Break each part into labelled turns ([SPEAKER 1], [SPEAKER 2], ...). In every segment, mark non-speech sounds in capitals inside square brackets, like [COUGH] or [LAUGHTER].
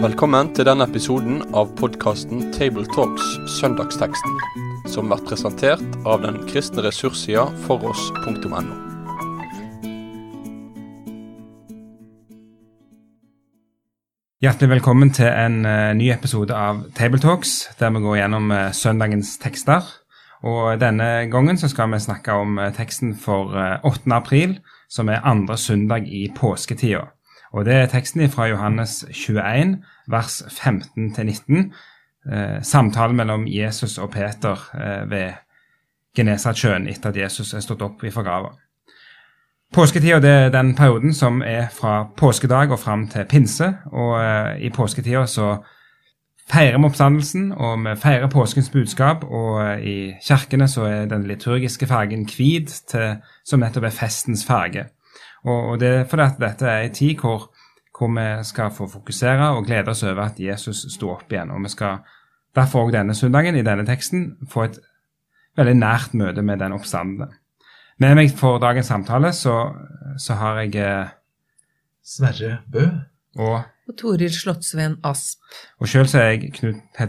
[SPEAKER 1] Velkommen til denne episoden av podkasten Tabletalks Søndagsteksten, som blir presentert av den kristne ressurssida foross.no.
[SPEAKER 2] Hjertelig velkommen til en uh, ny episode av Tabletalks, der vi går gjennom uh, søndagens tekster. Og Denne gangen så skal vi snakke om uh, teksten for 8. april, som er andre søndag i påsketida. Og Det er teksten fra Johannes 21, vers 15-19. samtalen mellom Jesus og Peter ved Genesaretsjøen etter at Jesus er stått opp fra grava. Påsketida er den perioden som er fra påskedag og fram til pinse. og I påsketida så feirer vi oppstandelsen, og vi feirer påskens budskap. Og uh, i kirkene så er den liturgiske fargen hvit, som nettopp er festens farge. Og, og det er fordi at dette er en tid hvor, hvor, vi skal få fokusere og glede oss over at Jesus sto opp igjen. Og vi skal derfor òg denne søndagen i denne teksten få et veldig nært møte med den oppstandende. Med meg for dagens samtale så, så har jeg eh,
[SPEAKER 3] Sverre Bø.
[SPEAKER 2] Og,
[SPEAKER 4] og Toril Slottsveen Asp.
[SPEAKER 2] Og sjøl heter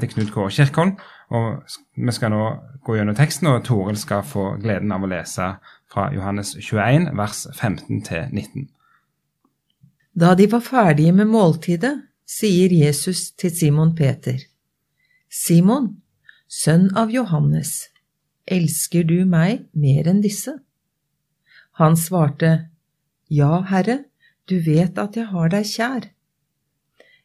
[SPEAKER 2] jeg Knut K. Kirkholm, og vi skal nå gå gjennom teksten, og Toril skal få gleden av å lese fra Johannes 21, vers 15 19.
[SPEAKER 4] Da de var ferdige med måltidet, sier Jesus til Simon Peter, Simon, sønn av Johannes, elsker du meg mer enn disse? Han svarte, Ja, Herre, du vet at jeg har deg kjær.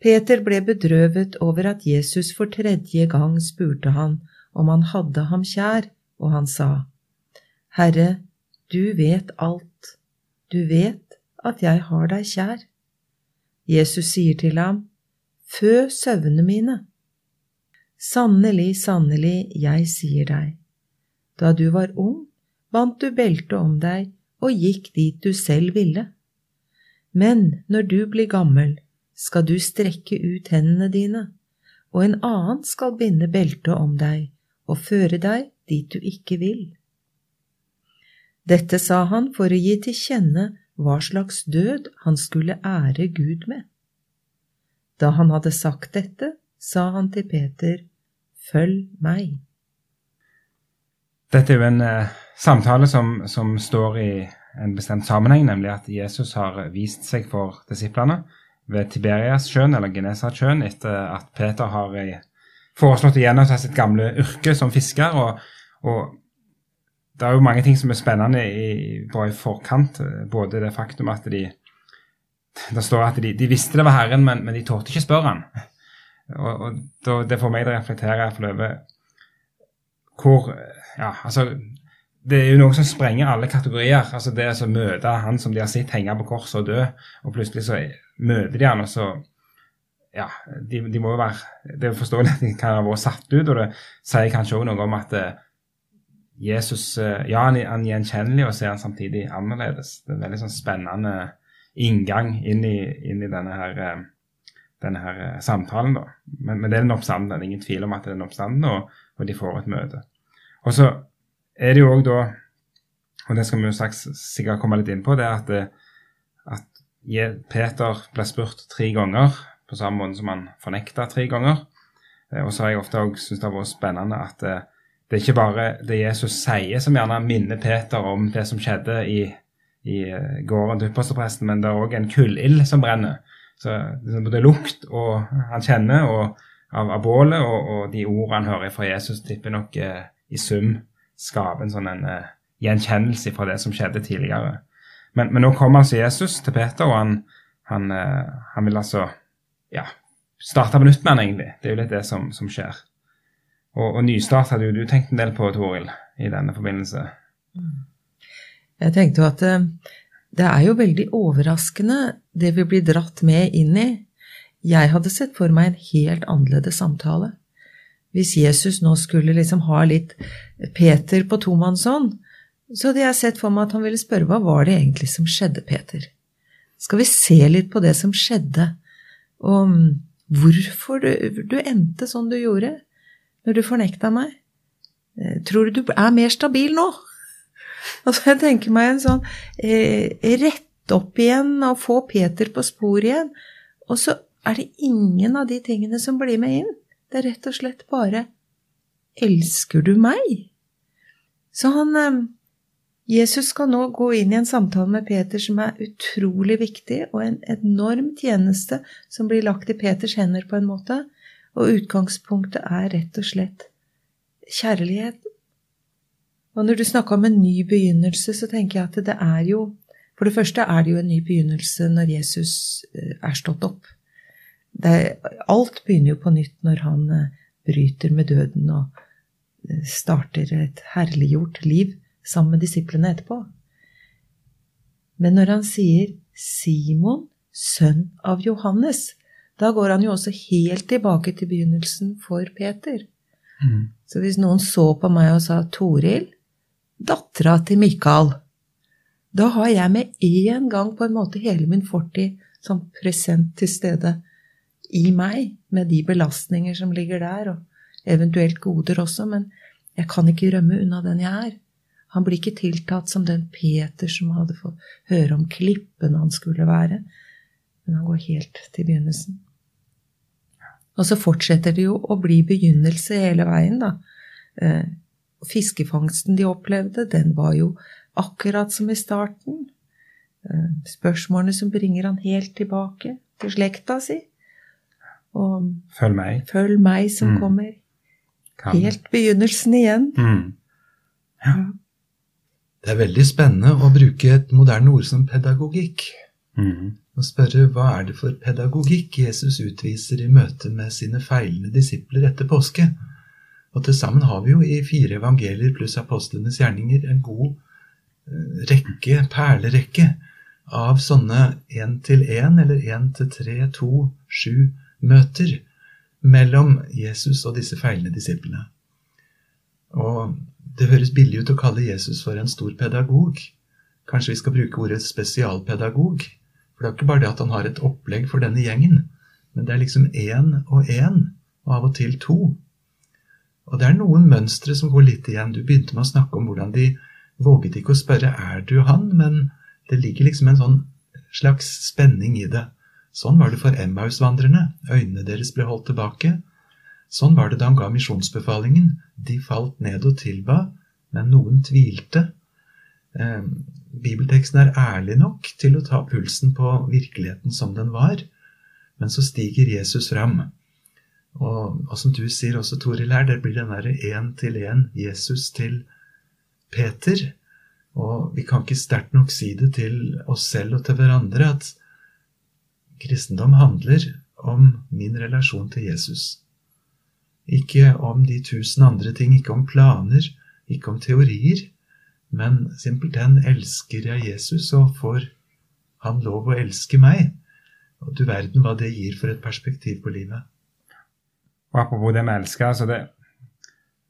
[SPEAKER 4] Peter ble bedrøvet over at Jesus for tredje gang spurte han om han hadde ham kjær, og han sa, Herre, du vet alt, du vet at jeg har deg kjær. Jesus sier til ham, Fø søvnene mine. Sannelig, sannelig, jeg sier deg, da du var ung, bandt du beltet om deg og gikk dit du selv ville. Men når du blir gammel, skal du strekke ut hendene dine, og en annen skal binde beltet om deg og føre deg dit du ikke vil. Dette sa han for å gi til kjenne hva slags død han skulle ære Gud med. Da han hadde sagt dette, sa han til Peter, Følg meg.
[SPEAKER 2] Dette er jo en eh, samtale som, som, står i en bestemt sammenheng, nemlig at Jesus har vist seg for disiplene ved Tiberias-sjøen, eller Genesasjøen etter at Peter har uh, foreslått å gjenoppta sitt gamle yrke som fisker. Og, og, det er jo mange ting som er spennende i, bare i forkant. Både det faktum at de Det står at de, de visste det var Herren, men, men de torde ikke spørre han. Og, og Det får meg til å reflektere over hvor ja, altså, det er jo noe som sprenger alle kategorier. altså Det å møte han som de har sett henge på korset og dø, og plutselig så møter de han, og så ja, de, de må jo være Det er forståelig at de kan ha vært satt ut, og det sier kanskje òg noe om at eh, Jesus eh, Ja, han, er gjenkjennelig, og så er han samtidig annerledes. Det er en veldig sånn spennende inngang inn i, inn i denne her eh, denne her samtalen. da. Men, men det er den oppstanden. Det er ingen tvil om at det er den oppstanden, og, og de får et møte. Og så er det jo òg da, og det skal vi jo sikkert komme litt inn på, det er at, at Peter ble spurt tre ganger, på samme måte som han fornekta tre ganger. Eh, og så har jeg ofte òg syntes det har vært spennende at det, eh, er ikke bare det Jesus sier som gjerne minner Peter om det som skjedde i, i gården til ypperstepresten, men det er òg en kullild som brenner. Så det er lukt og han kjenner og, av, av bålet og, og, de ordene han hører fra Jesus, tipper nok eh, i sum skaper en sånn en, eh, gjenkjennelse fra det som skjedde tidligere. Men, men, nå kommer altså Jesus til Peter, og han, han, uh, han vil altså ja, starte på nytt med han egentlig. Det er jo litt det som, som skjer. Og, og, nystart hadde jo du tenkt en del på, Toril, i denne forbindelse.
[SPEAKER 4] Jeg tenkte jo at eh, det er jo veldig overraskende det vi blir dratt med inn i. Jeg hadde sett for meg en helt annerledes samtale. Hvis Jesus nå skulle liksom ha litt Peter på tomannshånd, så hadde jeg sett for meg at han ville spørre hva var det egentlig som skjedde, Peter? Skal vi se litt på det som skjedde, og mm, hvorfor du, du endte sånn du gjorde når du fornekta meg? Eh, tror du du er mer stabil nå? [LAUGHS] Altså, jeg tenker meg en sånn eh, rett opp igjen og få Peter på sporet igjen. Og så er det ingen av de tingene som blir med inn. Det er rett og slett bare Elsker du meg? Så han eh, Jesus skal nå gå inn i en samtale med Peter som er utrolig viktig, og en enorm tjeneste som blir lagt i Peters hender på en måte. Og utgangspunktet er rett og slett kjærlighet. Og når du snakka om en ny begynnelse, så tenker jeg at det er jo For det første er det jo en ny begynnelse når Jesus eh, er stått opp. Er, alt begynner jo på nytt når han eh, bryter med døden og eh, starter et herliggjort liv sammen med disiplene etterpå. Men når han sier Simon, sønn av Johannes, da går han jo også helt tilbake til begynnelsen for Peter. Mm. Så hvis noen så på meg og sa Toril, dattera til Mikael, da har jeg med en gang på en måte hele min fortid som present til stede i meg, med de belastninger som ligger der, og eventuelt goder også, men jeg kan ikke rømme unna den jeg er. Han blir ikke tiltatt som den Peter som hadde fått høre om klippen han skulle være, men han går helt til begynnelsen. Og så fortsetter det jo å bli begynnelse hele veien, da. Eh, fiskefangsten de opplevde, den var jo akkurat som i starten. Eh, spørsmålene som bringer han helt tilbake til slekta si.
[SPEAKER 2] Og Følg meg.
[SPEAKER 4] Følg meg som mm. kommer. Helt begynnelsen igjen. Mm.
[SPEAKER 3] Ja. Det er veldig spennende å bruke et moderne ord som pedagogikk. Mm og spørre hva er det for pedagogikk Jesus utviser i møte med sine feilende disipler etter påske. Og til sammen har vi jo i fire evangelier pluss apostlenes gjerninger en god eh, rekke, perlerekke, av sånne én-til-én eller én-til-tre, to, sju møter mellom Jesus og disse feilende disiplene. Det høres billig ut å kalle Jesus for en stor pedagog. Kanskje vi skal bruke ordet spesialpedagog? For det er ikke bare det at han har et opplegg for denne gjengen, men det er liksom én og én, og av og til to. Og det er noen mønstre som går litt igjen. Du begynte med å snakke om hvordan de våget ikke å spørre 'er du han', men det ligger liksom en sånn slags spenning i det. Sånn var det for Emmaus-vandrerne. Øynene deres ble holdt tilbake. Sånn var det da han ga misjonsbefalingen. De falt ned og tilba, men noen tvilte. Eh, bibelteksten er ærlig nok til å ta pulsen på virkeligheten som den var, men så stiger Jesus fram. Og, og som du sier også, Toril, her, det blir den derre én-til-én Jesus til Peter. Og vi kan ikke sterkt nok si det til oss selv og til hverandre at kristendom handler om min relasjon til Jesus. Ikke om de tusen andre ting, ikke om planer, ikke om teorier men simpelthen elsker jeg Jesus, og får han lov å elske meg. Og du verden hva det gir for et perspektiv på livet.
[SPEAKER 2] Og Apropos det med elske, altså det,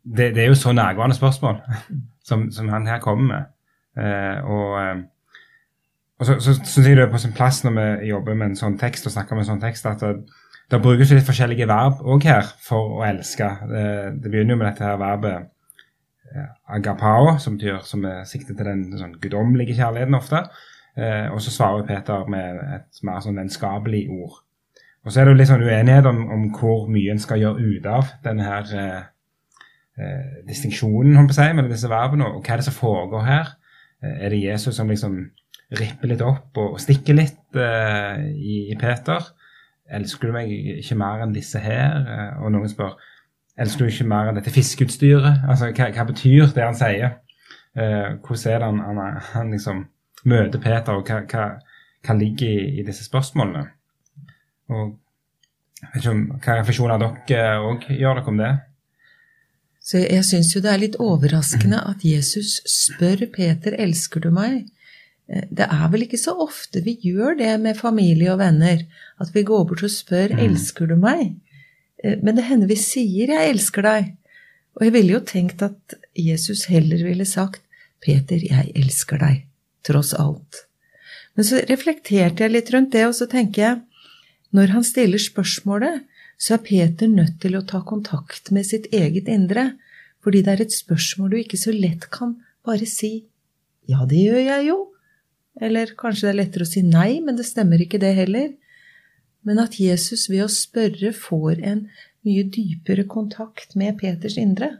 [SPEAKER 2] det, det, er jo så nærgående spørsmål [LAUGHS] som, som han her kommer med. Eh, og, eh, og så, så syns jeg det er på sin plass når vi jobber med en sånn tekst og snakker om en sånn tekst, at det, brukes litt forskjellige verb òg her for å elske. Det, begynner jo med dette her verbet agapao, som betyr som er siktet til den sånn guddommelige kjærligheten ofte. Eh, og så svarer Peter med et mer sånn vennskapelig ord. Og så er det jo litt sånn uenighet om, om hvor mye en skal gjøre ut av denne her eh, eh, distinksjonen holdt på å si, mellom disse verbene, og hva er det som foregår her? Eh, er det Jesus som liksom ripper litt opp og, stikker litt eh, i, i, Peter? Elsker du meg ikke mer enn disse her? Eh, og noen spør Elsker du ikke mer enn dette fiskeutstyret? Altså, hva, hva, betyr det han sier? Eh, hvordan er det han, han, han liksom møter Peter, og hva, hva, hva ligger i, i, disse spørsmålene? Og om, Hva refleksjoner dere òg gjør dere om det?
[SPEAKER 4] Så jeg syns jo det er litt overraskende at Jesus spør Peter elsker du meg. Eh, det er vel ikke så ofte vi gjør det med familie og venner, at vi går bort og spør mm. elsker du meg. Eh, men det hender vi sier jeg elsker deg. Og jeg ville jo tenkt at Jesus heller ville sagt Peter, jeg elsker deg, tross alt. Men så reflekterte jeg litt rundt det, og så tenker jeg når han stiller spørsmålet, så er Peter nødt til å ta kontakt med sitt eget indre, fordi det er et spørsmål du ikke så lett kan bare si ja, det gjør jeg jo, eller kanskje det er lettere å si nei, men det stemmer ikke det heller. Men at Jesus ved å spørre får en mye dypere kontakt med Peters indre.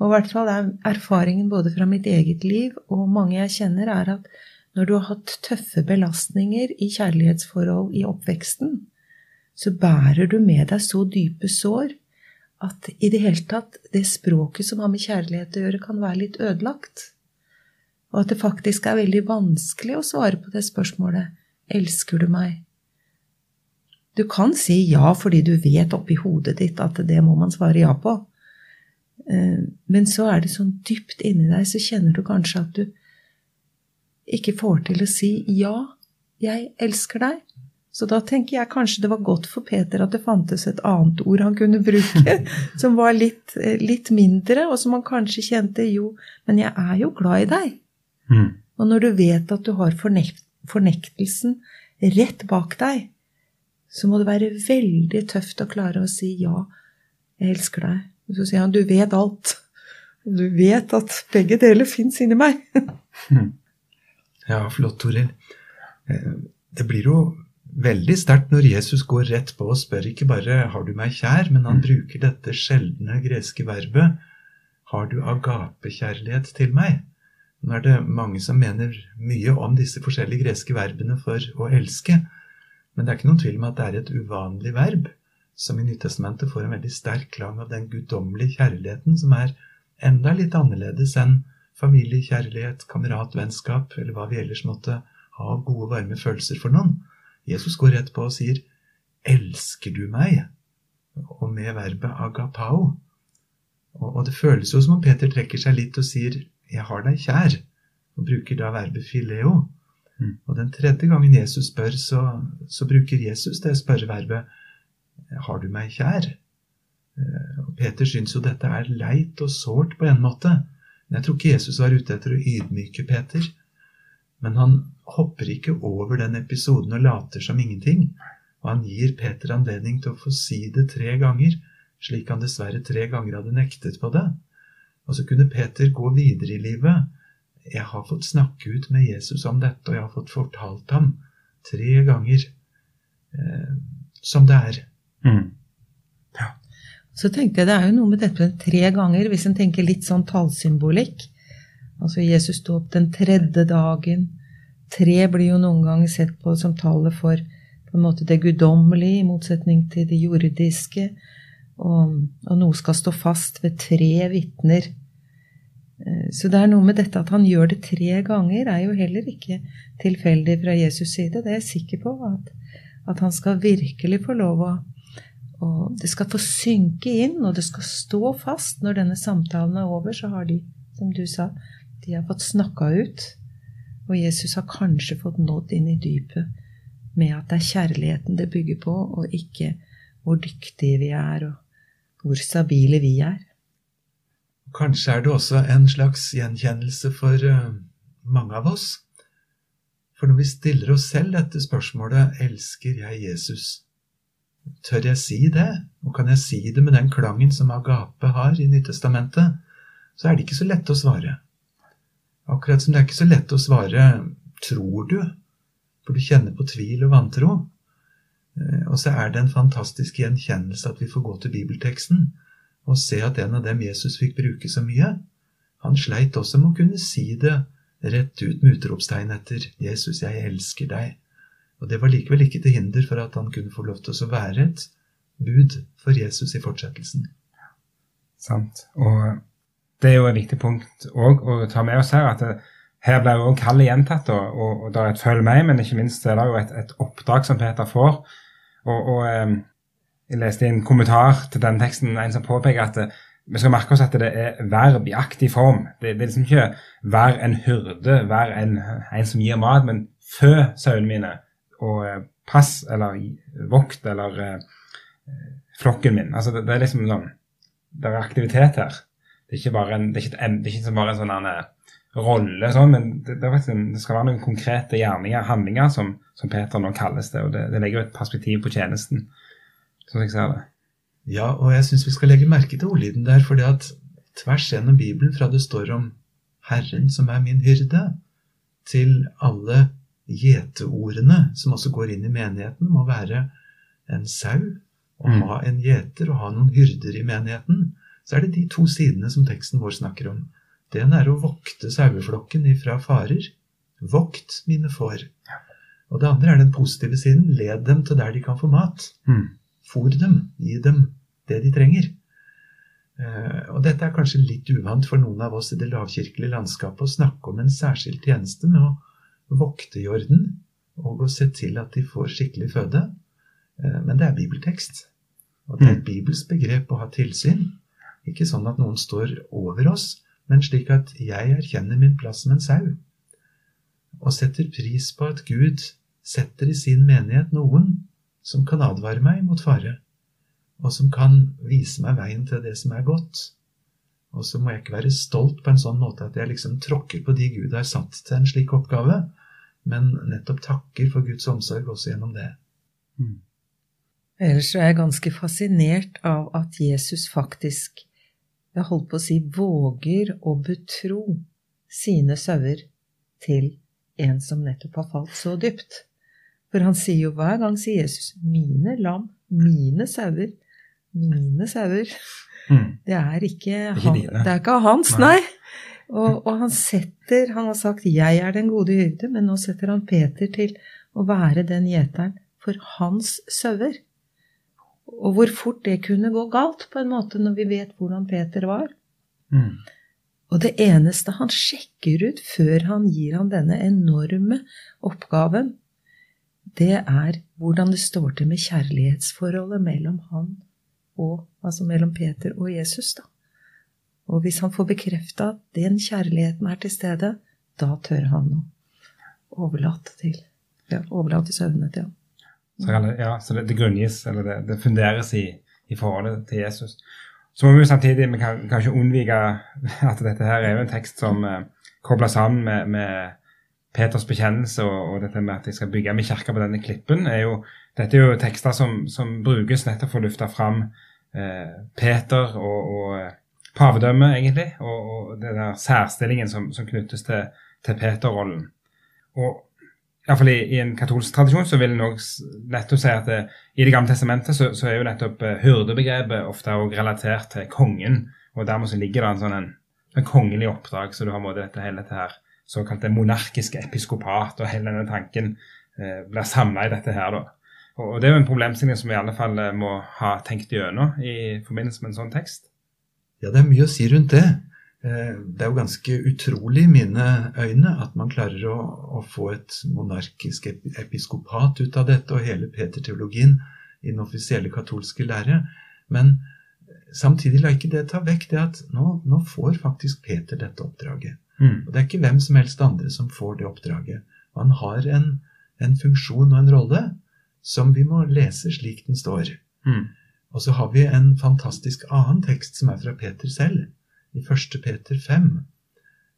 [SPEAKER 4] Og i hvert fall er erfaringen både fra mitt eget liv og mange jeg kjenner, er at når du har hatt tøffe belastninger i kjærlighetsforhold i oppveksten, så bærer du med deg så dype sår at i det hele tatt det språket som har med kjærlighet å gjøre, kan være litt ødelagt. Og at det faktisk er veldig vanskelig å svare på det spørsmålet Elsker du meg? Du kan si ja fordi du vet oppi hodet ditt at det må man svare ja på. Eh, men så er det sånn dypt inni deg, så kjenner du kanskje at du ikke får til å si ja, jeg elsker deg. Så da tenker jeg kanskje det var godt for Peter at det fantes et annet ord han kunne bruke, [LAUGHS] som var litt, eh, litt mindre, og som han kanskje kjente jo, men jeg er jo glad i deg. Mm. Og når du vet at du har fornekt, fornektelsen rett bak deg, så må det være veldig tøft å klare å si ja, jeg elsker deg. Og så sier han du vet alt. Og du vet at begge deler fins inni meg.
[SPEAKER 3] ja, flott, Toril. Eh, det blir jo veldig sterkt når Jesus går rett på og spør ikke bare 'har du meg kjær', men han mm. bruker dette sjeldne greske verbet 'har du agapekjærlighet til meg'? Nå er det mange som mener mye om disse forskjellige greske verbene for å elske, men det er ikke noen tvil om at det er et uvanlig verb, som i Nytestamentet får en veldig sterk klang av den guddommelige kjærligheten, som er enda litt annerledes enn familie, kjærlighet, kamerat, vennskap eller hva vi ellers måtte ha av gode, varme følelser for noen. Jesus går rett på og sier 'Elsker du meg?' og med verbet agapao. Og det føles jo som om Peter trekker seg litt og sier 'Jeg har deg kjær', og bruker da verbet fileo. Mm. Og den tredje gangen Jesus spør, så, så bruker Jesus det spørreverbet 'Har du meg kjær?' Eh, og Peter syns jo dette er leit og sårt på en måte. Men jeg tror ikke Jesus var ute etter å ydmyke Peter. Men han hopper ikke over den episoden og later som ingenting. Og han gir Peter anledning til å få si det tre ganger, slik han dessverre tre ganger hadde nektet på det. Og så kunne Peter gå videre i livet. Jeg har fått snakke ut med Jesus om dette, og jeg har fått fortalt ham tre ganger eh, som det er. Mm.
[SPEAKER 4] Ja. Så tenkte jeg det er jo noe med dette med tre ganger, hvis en tenker litt sånn tallsymbolikk. Altså Jesus sto opp den tredje dagen. Tre blir jo noen ganger sett på som tallet for på en måte det guddommelige, i motsetning til det jordiske. Og, og, noe skal stå fast ved tre vitner. Eh, så det er noe med dette at han gjør det tre ganger, er jo heller ikke tilfeldig fra Jesus' side. Det er jeg sikker på. At, at han skal virkelig få lov å og Det skal få synke inn, og det skal stå fast. Når denne samtalen er over, så har de, som du sa, de har fått snakka ut, og Jesus har kanskje fått nådd inn i dypet med at det er kjærligheten det bygger på, og ikke hvor dyktige vi er, og hvor stabile vi er.
[SPEAKER 3] Kanskje er det også en slags gjenkjennelse for uh, mange av oss. For når vi stiller oss selv dette spørsmålet 'Elsker jeg Jesus?' Tør jeg si det? Og kan jeg si det med den klangen som agape har i Nyttestamentet? Så er det ikke så lett å svare. Akkurat som det er ikke så lett å svare 'tror du', for du kjenner på tvil og vantro. Eh, og så er det en fantastisk gjenkjennelse at vi får gå til bibelteksten og se at en av dem Jesus fikk bruke så mye, han sleit også med å kunne si det rett ut med utropstegn etter 'Jesus, jeg elsker deg'. Og det var likevel ikke til hinder for at han kunne få lov til å være et bud for Jesus i fortsettelsen.
[SPEAKER 2] Sant. Og det er jo et viktig punkt òg å ta med oss her. at det, her blir jo kallet gjentatt, og, og, og det er et 'følg meg', men ikke minst er det jo et, et oppdrag som Peter får. Og, og um, Jeg leste i en kommentar til den teksten en som påpeker at det, vi skal merke oss at det er verb i aktiv form. Det, det er liksom ikke 'vær en hyrde', 'vær en, en som gir mat', men 'fø sauene mine', og eh, 'pass' eller 'vokt' eller eh, 'flokken min'. Altså det, det, er liksom sånn Det er aktivitet her. Det er ikke bare en, det er ikke, det er ikke bare en sånn eh, rolle, sånn, men det, det, det, skal være noen konkrete gjerninger, handlinger, som, som Peter nå kalles det. Og det legger jo et perspektiv på tjenesten, som jeg ser det.
[SPEAKER 3] Ja, og jeg syns vi skal legge merke til ordlyden der, fordi at tvers gjennom Bibelen, fra det står om Herren som er min hyrde, til alle gjeteordene som også går inn i menigheten, må være en sau, å mm. ha en gjeter og ha noen hyrder i menigheten, så er det de to sidene som teksten vår snakker om. Det ene er å vokte saueflokken ifra farer. Vokt mine får. Og det andre er den positive siden. Led dem til der de kan få mat. Mm. Fôr dem, gi dem det de trenger. Eh, og dette er kanskje litt uvant for noen av oss i det lavkirkelige landskapet å snakke om en særskilt tjeneste med å vokte jorden og å se til at de får skikkelig føde. Eh, men det er bibeltekst. Og det er et mm. bibelsk begrep å ha tilsyn. Ikke sånn at noen står over oss, men slik at jeg erkjenner min plass som en sau. Og setter pris på at Gud setter i sin menighet noen som kan advare meg mot fare, og som kan vise meg veien til det som er godt. Og så må jeg ikke være stolt på en sånn måte at jeg liksom tråkker på de Gud har satt til en slik oppgave, men nettopp takker for Guds omsorg også gjennom det. Mm.
[SPEAKER 4] Ellers er jeg ganske fascinert av at Jesus faktisk, jeg holdt på å si, våger å betro sine sauer til en som nettopp har falt så dypt. For han sier jo hver gang, sier Jesus, 'mine lam, mine sauer', mine sauer. Mm. Det er ikke, han, det er ikke hans, nei. Og, og, han setter Han har sagt 'jeg er den gode hyrde', men nå setter han Peter til å være den gjeteren for hans sauer. Og hvor fort det kunne gå galt, på en måte, når vi vet hvordan Peter var. Mm. Og det eneste han sjekker ut før han gir ham denne enorme oppgaven, det er hvordan det står til med kjærlighetsforholdet mellom han og Altså mellom Peter og Jesus, da. Og hvis han får bekrefta at den kjærligheten er til stede, da tør han å overlate til ja, overlate søvnene til ham.
[SPEAKER 2] Så, ja, så det, det grunngis, eller det, det funderes i, i, forholdet til Jesus. Så må vi samtidig vi kan ikke unnvike at dette her er jo en tekst som eh, kobler sammen med, med Peters bekjennelse og, og, dette med at jeg skal bygge min kirke på denne klippen, er jo, dette er jo tekster som, som brukes nettopp for å løfte fram eh, Peter og, og eh, pavedømmet, egentlig, og, og den der særstillingen som, som knyttes til, til Peter-rollen. Og Iallfall i, i en katolsk tradisjon så vil en òg nettopp si at det, eh, i Det gamle testamentet så, så er jo nettopp uh, hyrdebegrepet ofte også relatert til kongen, og dermed så ligger det en sånn en, en kongelig oppdrag, så du har måte dette hele dette her såkalte monarkiske episkopat, og hele denne tanken eh, blir samla i dette her. da. Og, Det er jo en problemstilling som vi i alle fall eh, må ha tenkt gjennom i forbindelse med en sånn tekst.
[SPEAKER 3] Ja, det er mye å si rundt det. Eh, det er jo ganske utrolig i mine øyne at man klarer å, å få et monarkisk episkopat ut av dette, og hele Peter-teologien i den offisielle katolske lære. Men samtidig la ikke det ta vekk det at nå, nå får faktisk Peter dette oppdraget. Mm. Og det er ikke hvem som helst andre som får det oppdraget. Han har en, en funksjon og en rolle som vi må lese slik den står. Mm. Og så har vi en fantastisk annen tekst som er fra Peter selv, i 1. Peter 5,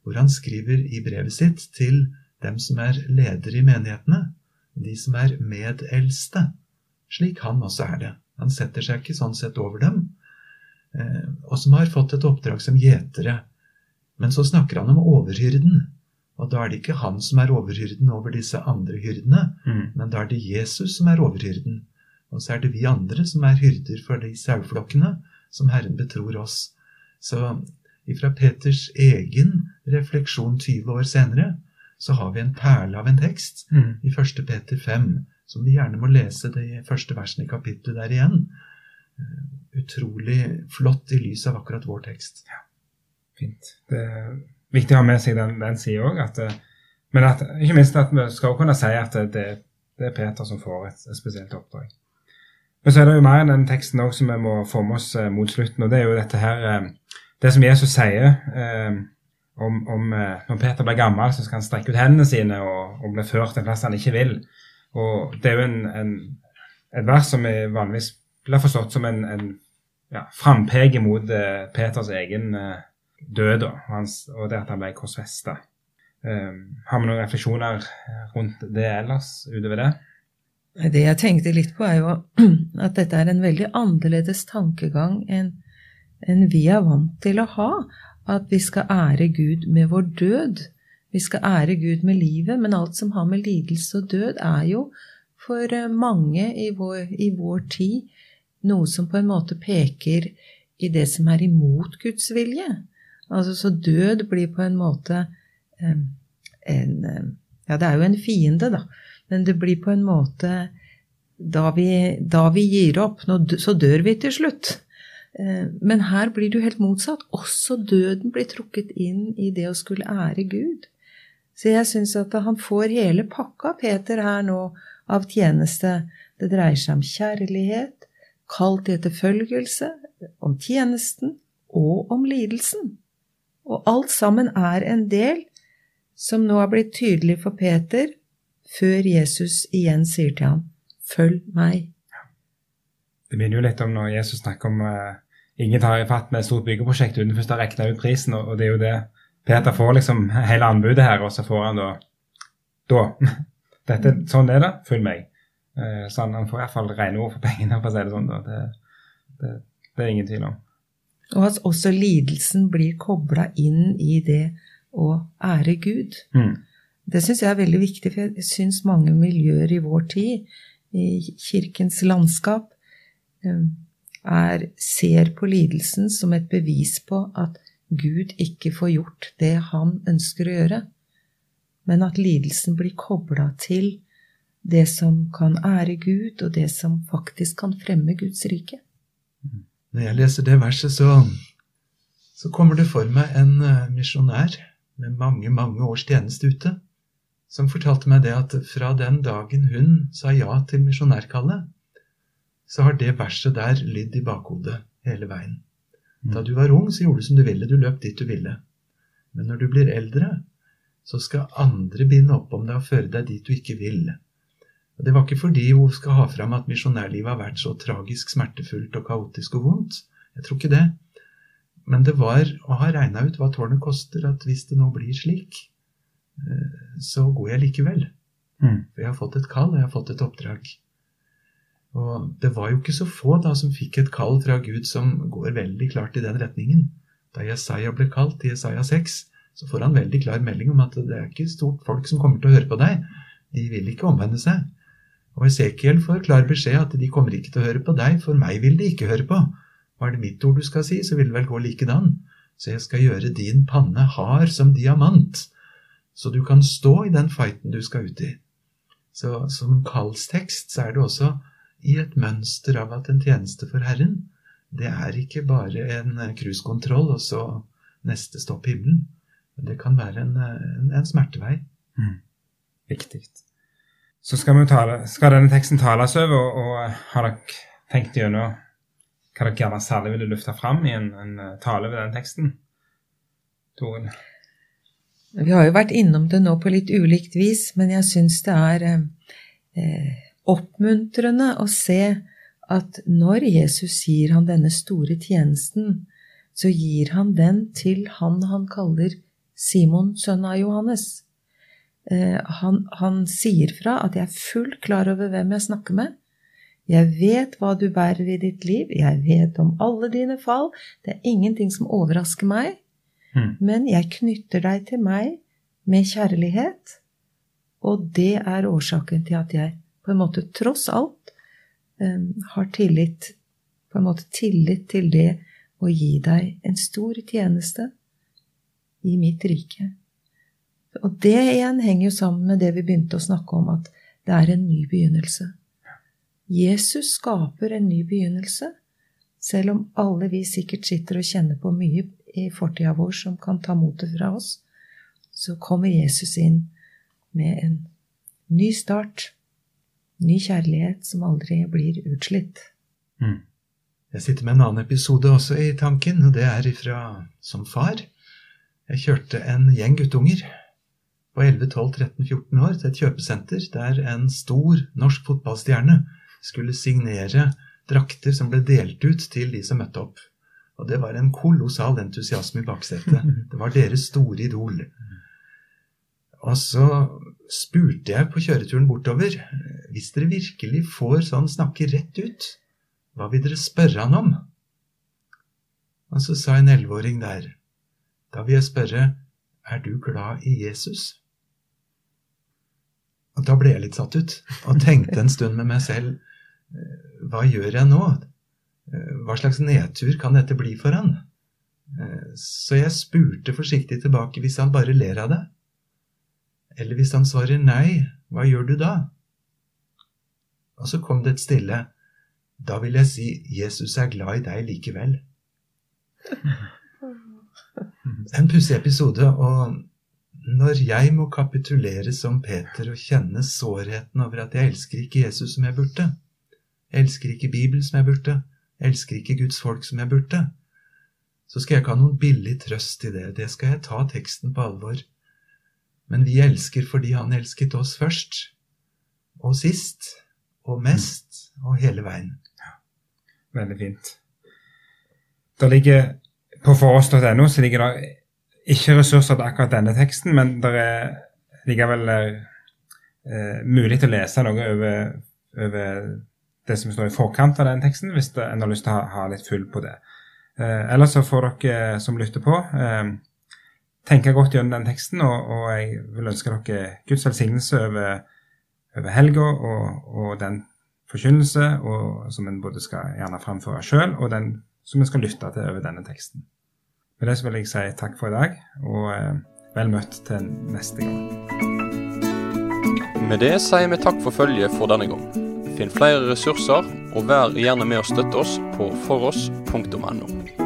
[SPEAKER 3] hvor han skriver i brevet sitt til dem som er ledere i menighetene, de som er medeldste, slik han også er det. Han setter seg ikke sånn sett over dem, eh, og som har fått et oppdrag som gjetere men så snakker han om overhyrden. Og da er det ikke han som er overhyrden over disse andre hyrdene, mm. men da er det Jesus som er overhyrden. Og så er det vi andre som er hyrder for de saueflokkene som Herren betror oss. Så ifra Peters egen refleksjon 20 år senere, så har vi en perle av en tekst mm. i 1. Peter 5, som vi gjerne må lese de første versene i kapittelet der igjen. Uh, utrolig flott i lys av akkurat vår tekst.
[SPEAKER 2] Ja. Fint. Det er viktig å ha med seg den, den sida òg. Eh, men at, ikke minst at vi skal kunne si at det, det er Peter som får et, et spesielt oppdrag. Men så er det jo mer enn den teksten også som vi må få med oss eh, mot slutten, og det er jo dette her eh, Det som Jesus sier eh, om, om når Peter blir gammel, så skal han strekke ut hendene sine og, og bli ført en plass han ikke vil. Og det er jo en, en, et vers som vi vanligvis blir forstått som en, en ja, frampek mot eh, Peters egen eh, død og, hans, og det at han ble korsfesta. har vi noen refleksjoner rundt det ellers utover det?
[SPEAKER 4] Det jeg tenkte litt på, er jo [CLEARS THROAT] at dette er en veldig annerledes tankegang enn en vi er vant til å ha. At vi skal ære Gud med vår død. Vi skal ære Gud med livet, men alt som har med lidelse og død, er jo for eh, mange i vår, i vår tid noe som på en måte peker i det som er imot Guds vilje. Altså, så død blir på en måte en Ja, det er jo en fiende, da men det blir på en måte Da vi, da vi gir opp, så dør vi til slutt. Eh, men her blir det jo helt motsatt. Også døden blir trukket inn i det å skulle ære Gud. Så jeg syns at han får hele pakka, Peter, her nå, av tjeneste. Det dreier seg om kjærlighet, kall til etterfølgelse, om tjenesten og om lidelsen. Og alt sammen er en del som nå har blitt tydelig for Peter, før Jesus igjen sier til ham, 'Følg meg'.
[SPEAKER 2] Det minner jo litt om når Jesus snakker om uh, ingen tar i fatt med et stort byggeprosjekt uten først å regne ut prisen, og, og, det er jo det Peter får liksom hele anbudet her, og så får han da Da. [LAUGHS] Dette, sånn er det, følg meg. Uh, så han, han får iallfall rene ord for pengene, for å si det sånn. Det, det, det, er ingen tvil om.
[SPEAKER 4] Og at også lidelsen blir kobla inn i det å ære Gud. Mm. Det syns jeg er veldig viktig, for jeg syns mange miljøer i vår tid, i kirkens landskap, eh, er, ser på lidelsen som et bevis på at Gud ikke får gjort det han ønsker å gjøre, men at lidelsen blir kobla til det som kan ære Gud, og det som faktisk kan fremme Guds rike.
[SPEAKER 3] Når jeg leser det verset, så, så kommer det for meg en eh, misjonær med mange, mange års tjeneste ute som fortalte meg det at fra den dagen hun sa ja til misjonærkallet, så har det verset der lydd i bakhodet hele veien. Mm. Da du var ung, så gjorde du som du ville. Du løp dit du ville. Men når du blir eldre, så skal andre binde opp om deg og føre deg dit du ikke vil. Og Det var ikke fordi hun skal ha fram at misjonærlivet har vært så tragisk smertefullt og kaotisk og vondt. Jeg tror ikke det. Men det var å ha regna ut hva tårnet koster, at hvis det nå blir slik, Eh, så går jeg likevel. Mm. For jeg har fått et kall, og jeg har fått et oppdrag. Og det var jo ikke så få da som fikk et kall fra Gud som går veldig klart i den retningen. Da Jesaja ble kalt i Jesaja 6, så får han veldig klar melding om at det er ikke stort folk som kommer til å høre på deg. De vil ikke omvende seg. Og Esekiel får klar beskjed at de kommer ikke til å høre på deg, for meg vil de ikke høre på. Var det mitt ord du skal si, så vil det vel gå likedan. Så jeg skal gjøre din panne hard som diamant så du kan stå i den fighten du skal ut i. Så som kallstekst så er det også i et mønster av at en tjeneste for Herren, det er ikke bare en cruisekontroll og så neste stopp himmelen. Men det kan være en, en, en smertevei. Mm.
[SPEAKER 2] Viktig. Så skal, tale, skal, denne teksten tales over, og, og har dere tenkt gjennom hva dere gjerne særlig ville lufte fram i en, en tale ved den teksten? Toril?
[SPEAKER 4] Vi har jo vært innom det nå på litt ulikt vis, men jeg syns det er eh, oppmuntrende å se at når Jesus gir han denne store tjenesten, så gir han den til han han kaller Simon, sønn av Johannes. Eh, han, han sier fra at 'jeg er fullt klar over hvem jeg snakker med'. Jeg vet hva du bærer i ditt liv, jeg vet om alle dine fall, det er ingenting som overrasker meg. Mm. Men jeg knytter deg til meg med kjærlighet, og det er årsaken til at jeg på en måte tross alt um, har tillit På en måte tillit til det å gi deg en stor tjeneste i mitt rike. Og det igjen henger jo sammen med det vi begynte å snakke om, at det er en ny begynnelse. Jesus skaper en ny begynnelse, selv om alle vi sikkert sitter og kjenner på mye i fortida vår som kan ta motet fra oss, så kommer Jesus inn med en ny start. Ny kjærlighet som aldri blir utslitt.
[SPEAKER 3] Mm. Jeg sitter med en annen episode også i tanken, og det er ifra som far. Jeg kjørte en gjeng guttunger på 11, 12, 13, 14 år til et kjøpesenter der en stor norsk fotballstjerne skulle signere drakter som ble delt ut til de som møtte opp. Og det var en kolossal entusiasme i baksetet. [LAUGHS] Det var deres store idol. Og så spurte jeg på kjøreturen bortover hvis dere virkelig får sånn snakke rett ut, hva vil dere spørre han om? Og så sa en elleveåring der, da vil jeg spørre, er du glad i Jesus? Da ble jeg litt satt ut, og tenkte en stund med meg selv, hva gjør jeg nå? Hva slags nedtur kan dette bli for han? Så jeg spurte forsiktig tilbake hvis han bare ler av det. Eller hvis han svarer nei, hva gjør du da? Og så kom det et stille. Da vil jeg si Jesus er glad i deg likevel. [LAUGHS] En pussig episode, og når jeg må kapitulere som Peter og kjenne sårheten over at jeg elsker ikke Jesus som jeg burde, elsker ikke Bibelen som jeg burde, elsker ikke Guds folk som jeg burde, så skal jeg ikke ha noen billig trøst i det. Det skal jeg ta teksten på alvor. Men vi elsker fordi Han elsket oss først, og sist, og mest, og hele veien. Ja,
[SPEAKER 2] veldig fint. Det ligger På foross.no ligger det ikke ressurser til akkurat denne teksten, men det er likevel eh, mulig å lese noe over, over det som står i forkant av den teksten, hvis en har lyst til å ha, ha litt full på det. Eh, ellers så får dere som lytter på, eh, tenke godt gjennom den teksten, og, og, jeg vil ønske dere Guds velsignelse over, over helga og, og, den forkynnelse og, som en både skal gjerne framføre sjøl, og den som en skal lytte til over denne teksten. Med det så vil jeg si takk for i dag, og eh, vel møtt til neste gang.
[SPEAKER 1] Med det sier vi takk for følget for denne gang. Finn flere ressurser, og vær gjerne med å støtte oss på foross.no.